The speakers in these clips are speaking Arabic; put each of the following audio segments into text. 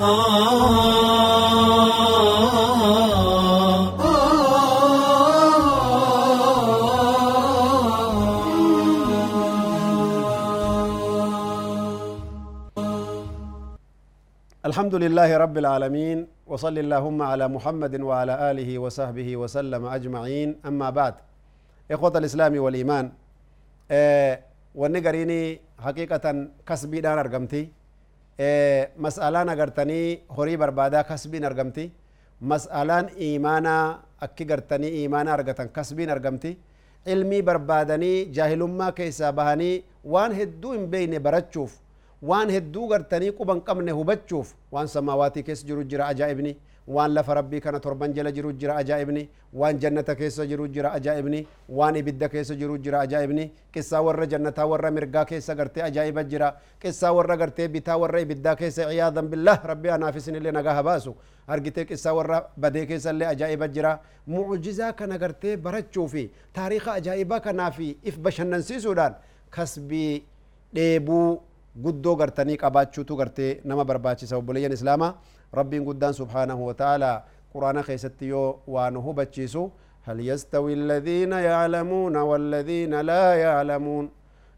الحمد لله رب العالمين وصل اللهم على محمد وعلى آله وصحبه وسلم أجمعين أما بعد. إخوة الإسلام والإيمان آه ونقريني حقيقة كسبي دان أرقمتي. مسألة نقرتني هوري بربادا كسبي أرقمتي مسألة إيمانا أكي قرتني إيمانا أرقتن كسبي أرقمتي علمي بربادني جاهل ما كيسا بهاني وان هدو إن بين برتشوف waan hedduu gartanii quban qabne hubachuuf waan samaawatii keessa jiru jira ajaa'ibni. Waan lafa rabbii kana torban jala jiru jira ajaa'ibni waan jannata keessa jiru jira ajaa'ibni waan ibidda keessa jiru jira ajaa'ibni qissaa warra jannataa warra mirgaa keessa gartee ajaa'iba jira qissaa warra gartee bitaa warra ibiddaa keessa ciyaadan billah rabbii anaaf isinillee nagaa habaasu argitee qissaa warra badee keessa illee ajaa'iba jira mucjizaa kana gartee barachuu fi taariika ajaa'ibaa kanaa fi if bashannansiisuudhaan kasbii dheebuu قدو قرتني قباتشو تو قرتي نما برباتشي سو بليان إسلاما ربي قدان سبحانه وتعالى قرآن خيستيو وانه باتشيسو هل يستوي الذين يعلمون والذين لا يعلمون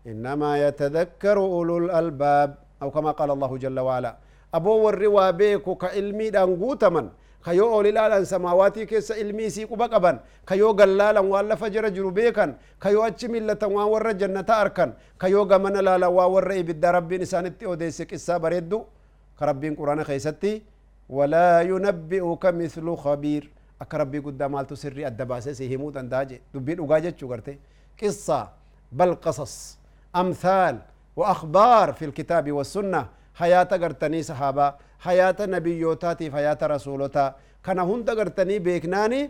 إنما يتذكر أولو الألباب أو كما قال الله جل وعلا أبو الروا بيكو كعلمي دان قوتمن kayoo oolilaalan samaawatii keessa ilmii isii quba qaban kayoo gallaalan waan lafa jira jiru beekan kayoo achi millatan waan warra jannata arkan kayoo gamana laalan waan warra ibidda rabbiin isaanitti odeesse qissaa bareeddu ka rabbiin quraana keessatti walaa yunabbi'uka mithlu khabiir akka rabbii guddaa maaltu sirrii adda baasee si himuu danda'a je dubbii dhugaa jechuu garte qissaa bal qasas amthaal وأخبار في الكتاب حياة قرتني صحابة حياة رسولتا كان هند قرتني بيكناني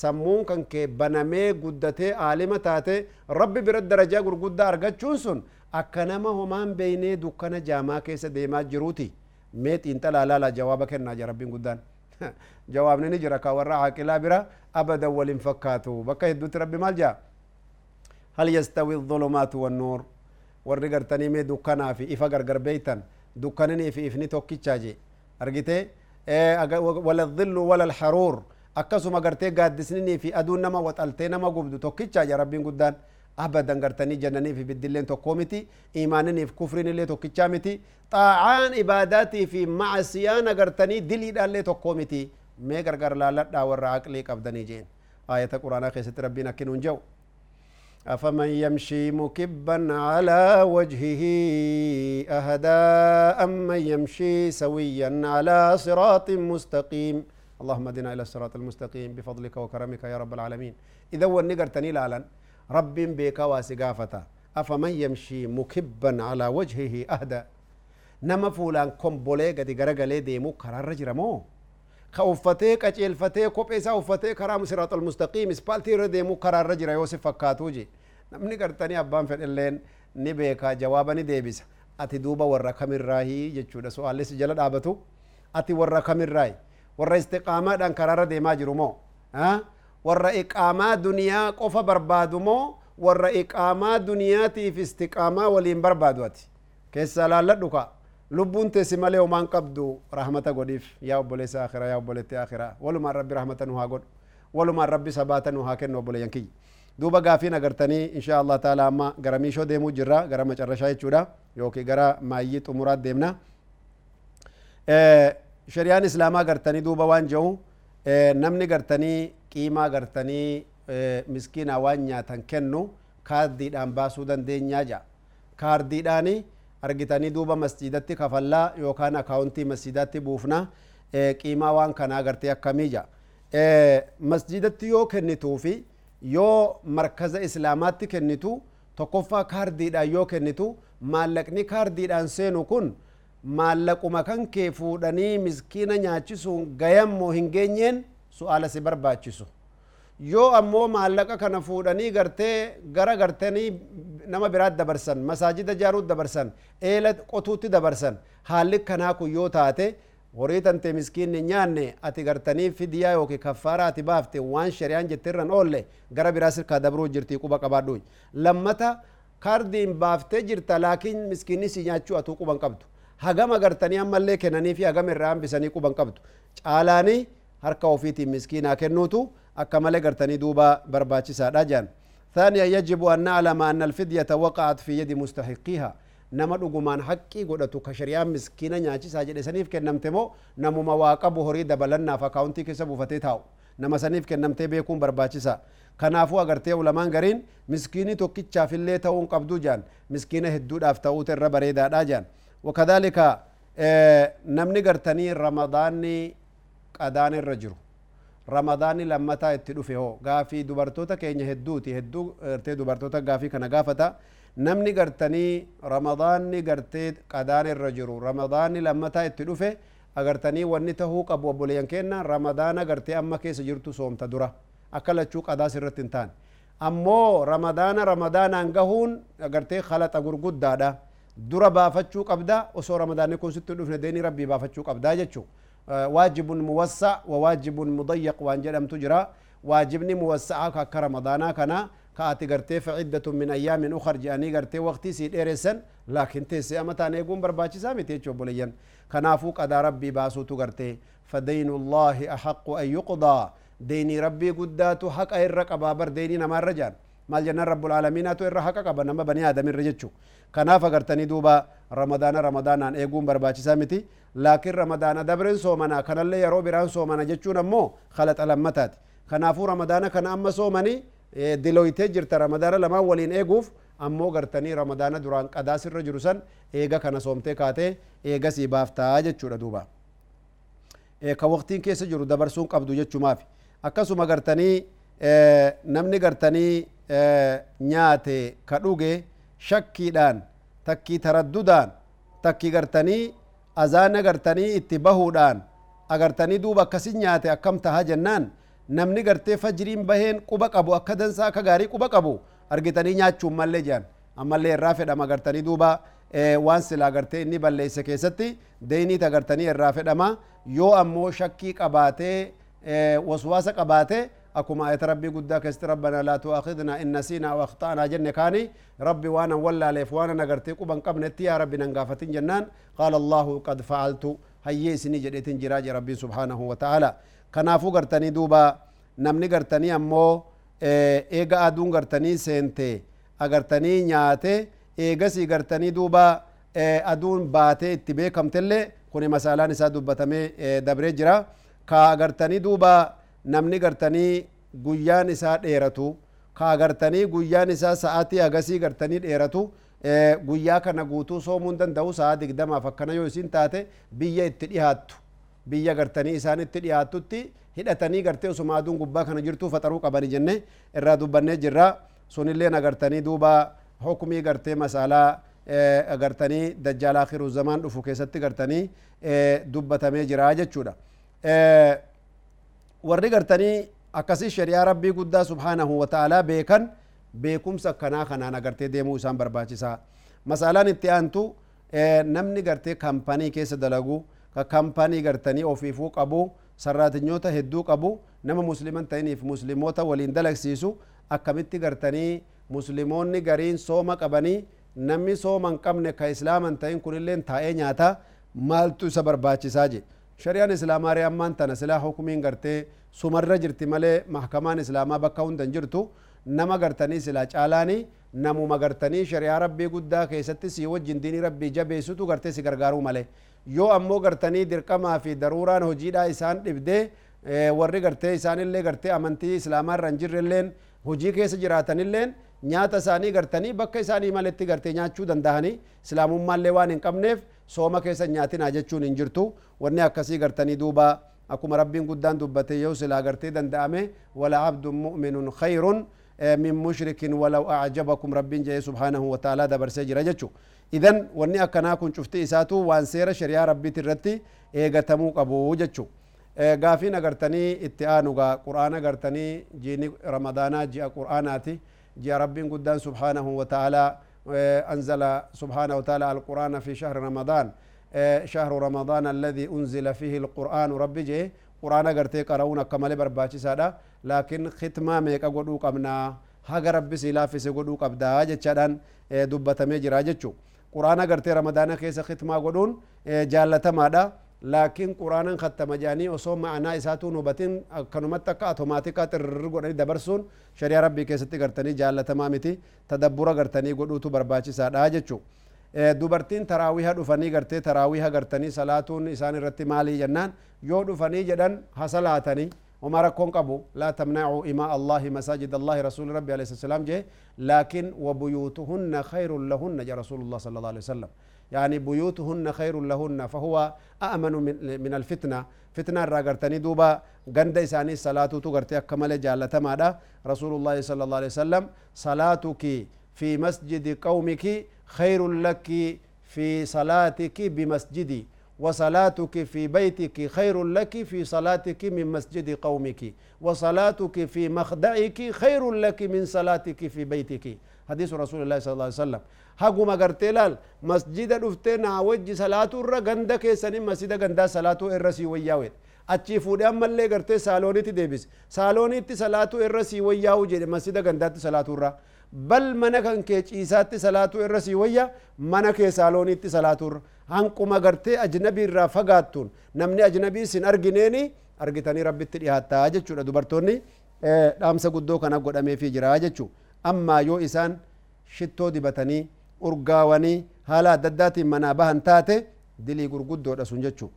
سمون كان كي بنمي قدتي عالمة تاتي. ربي برد درجة قرقودة أرغتشون سن أكنما همان بيني دكنا جاما كيس ديما جروتي. ميت انت لا لا لا جوابك الناجة ربي قدان. جوابني نجرى كورا عاقلا برا أبدا ولنفكاتو بكا يدوت ربي مالجا. هل يستوي الظلمات والنور؟ dukkanaa fi ifa gargar beeytan dukkaninii fi ifni tokkichaa je أرجيته إيه، ولا الظل ولا الحرور. أكسو قرتي قاد سنيني في أدون نما وطلتي نما قبدو توكيتشا يا ربين قدان أبدا قرتني جنني في بدلين توكومتي إيمانني في كفرين اللي توكيتشا متي طاعان إباداتي في معسيان قرتني دلي اللي توكومتي. ميقر قرلالة داور عقلي قبدني جين. آية القرآن خيسة ربنا كنون جو. أفمن يمشي مكبا على وجهه أهدى أم من يمشي سويا على صراط مستقيم. اللهم ادنا إلى الصراط المستقيم بفضلك وكرمك يا رب العالمين. إذا هو النقر تنيلالا رب بك واسقافة. أفمن يمشي مكبا على وجهه أهدى. نما فولان كومبولي قد غرغلي ديمو كرار جرمو كأفتي كأجلفتي كوبيسا أفتي كرام صراط المستقيم اسبالتي رديمو كرار رجل يوسف فكاتوجي namni gartanii abbaan fedhelleen ni beeka jawaaba ni deebisa ati duuba warra kamirraahi jechuudha su'aallis jala dhaabatu ati warra kamirraahi warra istiqaamaadhaan karaarra deemaa jiru moo warra iqaamaa duniyaa qofa barbaadu moo warra iqaamaa duniyaatiif istiqaamaa waliin barbaadu ati keessaa laalladhu ka lubbuun teessi malee homaan qabdu rahmata godhiif yaa obboleessa akhiraa yaa obboleetti akhiraa walumaan rabbi rahmata nu haa godhu walumaan rabbi sabaata nu haa kennu obboleeyyan kiyya duuba gaafiin agartanii insha allah taala amma gara miishoo deemuu jirra gara macarrashaa jechuudha yookiin gara maayyii xumuraat deemna shari'aan islaamaa gartanii duuba waan jehu namni gartanii qiimaa gartanii miskiinaa waan nyaatan kennu kaardiidhaan baasuu dandeenyaa jaa kaardiidhaani argitanii duuba masjidatti kafallaa yookaan akaawuntii masjidaatti buufna qiimaa waan kanaa agartee akkamii jaa? Masjidatti yoo kennituufi yoo markaza islaamaatti kennitu tokkoffaa kaardiidhaan yoo kennitu maallaqni kaardiidhaan seenu kun maallaquma kan kee fuudhanii miskiina nyaachisuun gayammoo hin geenyeen su'aala si barbaachisu yoo ammoo maallaqa kana fuudhanii gartee gara gartanii nama biraat dabarsan masaajida jaaruut dabarsan eela qotuutti dabarsan haalli kanaa kun yoo taate horii tante miskiinni nyaanne ati gartanii fidiyaa yookiin kaffaaraa ati baafte waan shari'aan jettirran oolle gara biraa sirkaa dabruu jirtii quba qabaadhu lammata kaardiin baaftee jirta laakiin miskiinni si nyaachuu atuu quban qabdu hagam agartanii ammallee kennanii fi hagam irraa hambisanii quban qabdu caalaanii harka ofiitiin miskiinaa kennuutu akka malee gartanii duuba barbaachisaadha jean ثانيا يجب أن نعلم أن الفدية وقعت في يد مستحقيها نما دوغمان حقي غدتو كشريا مسكينا نياچي ساجد سنيف كنمتمو نمو مواقب هوري دبلنا فكاونتي كسبو فتيتاو نما سنيف كنمتي بيكون برباچسا كنافو اگرتي علماء غرين مسكيني تو كيتشا في ليتاون قبدو جان مسكينه هدو دافتاو تر ربري دادا جان وكذلك نمني غرتني رمضاني qadaan irra jiru ramadaanni lammataa itti dhufe hoo gaafii dubartoota keenya hedduuti hedduu gartee dubartoota gaafii kana gaafata namni gartanii ramadaanni gartee qadaan irra jiru ramadaanni lammataa itti dhufe agartanii wanni tahuu qabu obboleeyyan kenna ramadaana gartee amma keessa jirtu soomta dura akka lachuu qadaas irratti hin taane ammoo ramadaana ramadaanaan gahuun agartee khalaxa gurguddaadha dura baafachuu qabda osoo ramadaanni kun sitti dhufne deeni rabbii baafachuu qabda jechuu wa waajibun mudayyaq waan jedhamtu jira waajibni muwassa'a akka ramadaanaa kana كاتي غرتي فعدة من أيام أخر جاني غرتي وقتي سي ديرسن لكن تيسي أما تاني يقوم برباچي سامي تيچو بوليين كنافو قدا ربي باسو تو غرتي فدين الله أحق أن يقضى. ديني ربي قداتو حق أي الرقبة بر ديني نما الرجال العالمين تو إرى حق قبا نما بني آدم الرجتشو كنافا غرتني دوبا رمضان رمضان أن يقوم برباچي سامتي لكن رمضان دبرن سومنا كان اللي يرو بران سومنا جتشو نمو خلط ألمتات كنافو رمضان كان أما سومني diloytee jirta ramadaana lamaan waliin eeguuf ammoo gartanii ramadaana duraan qadaas irra jiru san eega kana soomtee kaatee eegasii baaftaa jechuudha duuba ka waqtiin keessa jiru dabarsuun qabdu jechumaaf akkasuma gartanii namni gartanii nyaate ka dhuge shakkiidhaan takkii taraddudaan takki gartanii azaana gartanii itti bahuudhaan agartanii duuba akkasin nyaate akkam taha jennaan namni gartee fajiriin baheen quba qabu akka dansaa akka gaarii quba qabu argitanii nyaachuun mallee jedhan ammallee irraa fedhama gartanii duuba waan silaa gartee inni balleesse keessatti deeyniit agartanii irraa fedhama yoo ammoo shakkii qabaatee waswaasa qabaatee keessatti rabbana laa tu'aakhidna in nasiina aw akhta'naa jenne kaani rabbi waan an wallaaleef waan an agartee quban qabnetti yaa rabbi nan gaafatin jennaan qaala allahu qad fa'altu hayyee isinii jedheetin jiraa je rabbiin subhaanahu wa ta'ala kanaafuu gartanii duuba namni gartanii ammoo eega aduun gartanii seente agartanii nyaate eegasii gartanii duuba aduun baatee itti beekamtellee kun masaalaan isaa dubbatamee dabree jira ka agartanii duuba namni gartanii guyyaan isaa dheeratu ka agartanii guyyaan isaa sa'aatii agasii gartanii dheeratu guyyaa kana guutuu soomuu danda'u sa'a digdamaaf akkana yoo isin taate biyya itti dhihaattu biyya gartanii isaanitti dhiyaatutti hidhatanii gartee osuma aduun gubbaa kana jirtuu faxaruu qabani jenne irraa dubbannee jirra sunillee agartanii duuba hukumii gartee masaalaa agartanii dajjaal akhiru zamaan dhufu keessatti gartanii dubbatamee jira jechuudha warri gartanii akkasii shari'aa rabbii guddaa subhaanahu wa ta'aalaa beekan beekumsa akkanaa kanaan agartee deemuu isaan barbaachisaa masaalaan itti aantu namni gartee kampanii keessa dalagu ka kampanii gartanii ofiifuu qabu sarraatinyoota hedduu qabu nama musliman ta'iniif muslimoota waliin dalagsiisu akkamitti gartanii muslimoonni gariin sooma qabanii namni sooma hin qabne ka islaaman ta'in kunilleen taa'ee nyaata maaltu isa barbaachisaa je shari'aan islaamaa ammaan tana silaa hukumiin gartee sumarra jirti malee mahkamaan islaamaa bakka hundan jirtu nama gartanii silaa caalaanii namuma gartanii shari'aa rabbii guddaa keessatti si wajjin diinii rabbii jabeessutu gartee si gargaaruu malee yoo ammoo gartanii dirqamaa fi daruuraan hojiidhaa isaan dhibdee warri gartee isaanillee gartee amantii islaamaa irra hin jirrelleen hojii keessa jiraatanilleen nyaata isaanii gartanii bakka isaanii maletti gartee nyaachuu dandahanii islaamummaallee waan hin qabneef sooma keessa nyaatinaa jechuun hin jirtu wanni akkasii gartanii duuba akkuma rabbiin guddaan dubbate yoo silaa gartee danda'ame wala abdun mu'minun khayrun min mushrikin walaw acjabakum rabbiin jedhe subhaanahu wa ta'aalaa dabarsee jira jechu idan wanni akkanaa kun cufti isaatu waan seera shari'aa rabbiit irratti eegatamuu qabu jechu gaafiin agartanii itti aanugaa qur'aana agartanii jiini ramadaanaa ji'a qur'aanaati rabbiin guddaan subhaanahu wa ta'aalaa أنزل سبحانه وتعالى القرآن في شهر رمضان شهر رمضان الذي أنزل فيه القرآن ربي جي قرآن قرتي قرؤون كمال برباچي سادا لكن ختما ميقا قدو قبنا haga rabbi si laaffise godhuu qabdaa jechaadhaan dubbatamee jira jechu quraana gartee ramadaana keessa khitmaa godhuun لكن قرانا خط مجاني وصوم معنا إساتو نوبتين. كنمت تك اتوماتيكا ترغو ني دبرسون. شريعه ربي كيستي غرتني جال تمامتي تدبر غرتني غدو تو برباچي سادا جچو إيه، دوبرتين تراويها دوفني غرتي تراويها غرتني صلاتون اسان رتي مالي جنان. يو دوفني جدن حصلاتني. ومارا كون قبو. لا تمنعوا إماء الله مساجد الله رسول ربي عليه السلام جي لكن وبيوتهن خير لهن جي رسول الله صلى الله عليه وسلم. يعني بيوتهن خير لهن فهو أأمن من الفتنة. فتنة راغرتني دوبا غند إساني صلاة تغرتي أكمل جالة مادا. رسول الله صلى الله عليه وسلم صلاتك في مسجد قومك خير لك في صلاتك بمسجدي وصلاتك في بيتك خير لك في صلاتك من مسجد قومك وصلاتك في مخدعك خير لك من صلاتك في بيتك. حديث رسول الله صلى الله عليه وسلم gartee laal masjida dhuftee naa wajji salaatu irra ganda keessanii masjida gandaa salaatuu irra sii wayyaawedha achii fuudhee ammallee gartee saaloonitti deebise saaloonitti salaatuu irra sii wayyaa'u jedhe masjida gandaatti salaatuu irra bal mana kan kee ciisaatti salaatuu irra sii wayya mana kee saaloonitti salaatuu irra hanquma gartee ajnabii irraa fagaattuun namni ajnabii sin argineeni argitanii rabbitti dhiyaattaa jechuudha dubartoonni dhaamsa guddoo kana godhameefii jira jechuu ammaa yoo isaan shittoo dibatanii urgaawanii haala adda addaatiin manaa bahan taate dilii gurguddoodha sun jechuu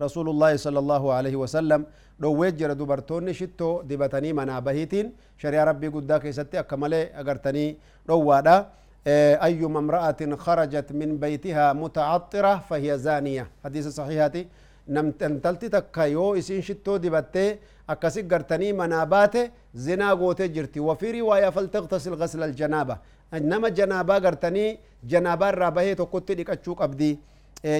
rasuulullaahi sala allaahu alaihi wasallam dhowwee jira dubartoonni shittoo dibatanii manaa bahiitiin shari'a rabbii guddaa keessatti akka malee agartanii dhowwaadha أيما امرأة خرجت من بيتها متعطرة فهي زانية حديث صحيحاتي namtantalti takka yoo isin shittoo dibattee akkasi gartanii manaa baate zinaa gootee jirti wafii riwaayaa faltaqtasil gasla aljanaaba nama janaabaa gartanii janaabaa irraa bahee tokkotti dhiqachuu qabdi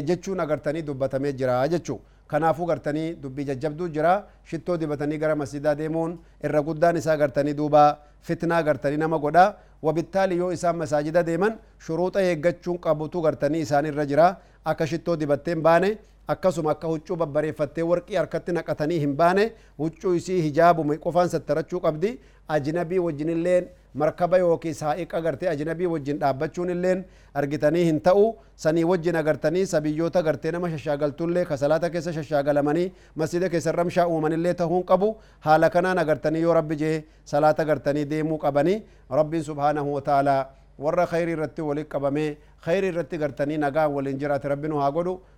jechuun agartanii dubbatamee jira jechuu kanaafuu gartanii dubbii jajjabduu jira shittoo dibatanii gara masjidaa deemuun irra guddaan isaa gartanii duuba fitnaa gartanii nama godha wabittaali yoo isaan masaajida deeman shuruuxa eeggachuun qabutu gartanii isaan irra jira akka shittoo dibatteen baane akkasuma akka huccuu babbareeffattee warqii harkatti naqatanii hin baane huccuu isii hijaabume qofaan sattarachuu qabdi ajnabii wajjinilleen markaba yookiin saa'iqa gartee ajnabii wajjin dhaabbachuun illeen argitanii hin ta'u sanii wajjin agartanii sabiyyoota gartee nama shashaagaltullee kasalaata keessa shashaagalamanii masjida keessa ramshaa uumanillee ta'uun qabu haala kanaan agartanii yoo rabbi jee salaata agartanii deemuu qabanii rabbiin subhaanahu wa ta'aalaa warra خير irratti walit qabame خير irratti gartanii nagaa waliin jiraate rabbi nu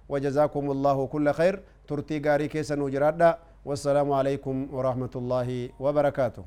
وجزاكم الله كل خير ترتي غاري كيسا نجرادا والسلام عليكم ورحمة الله وبركاته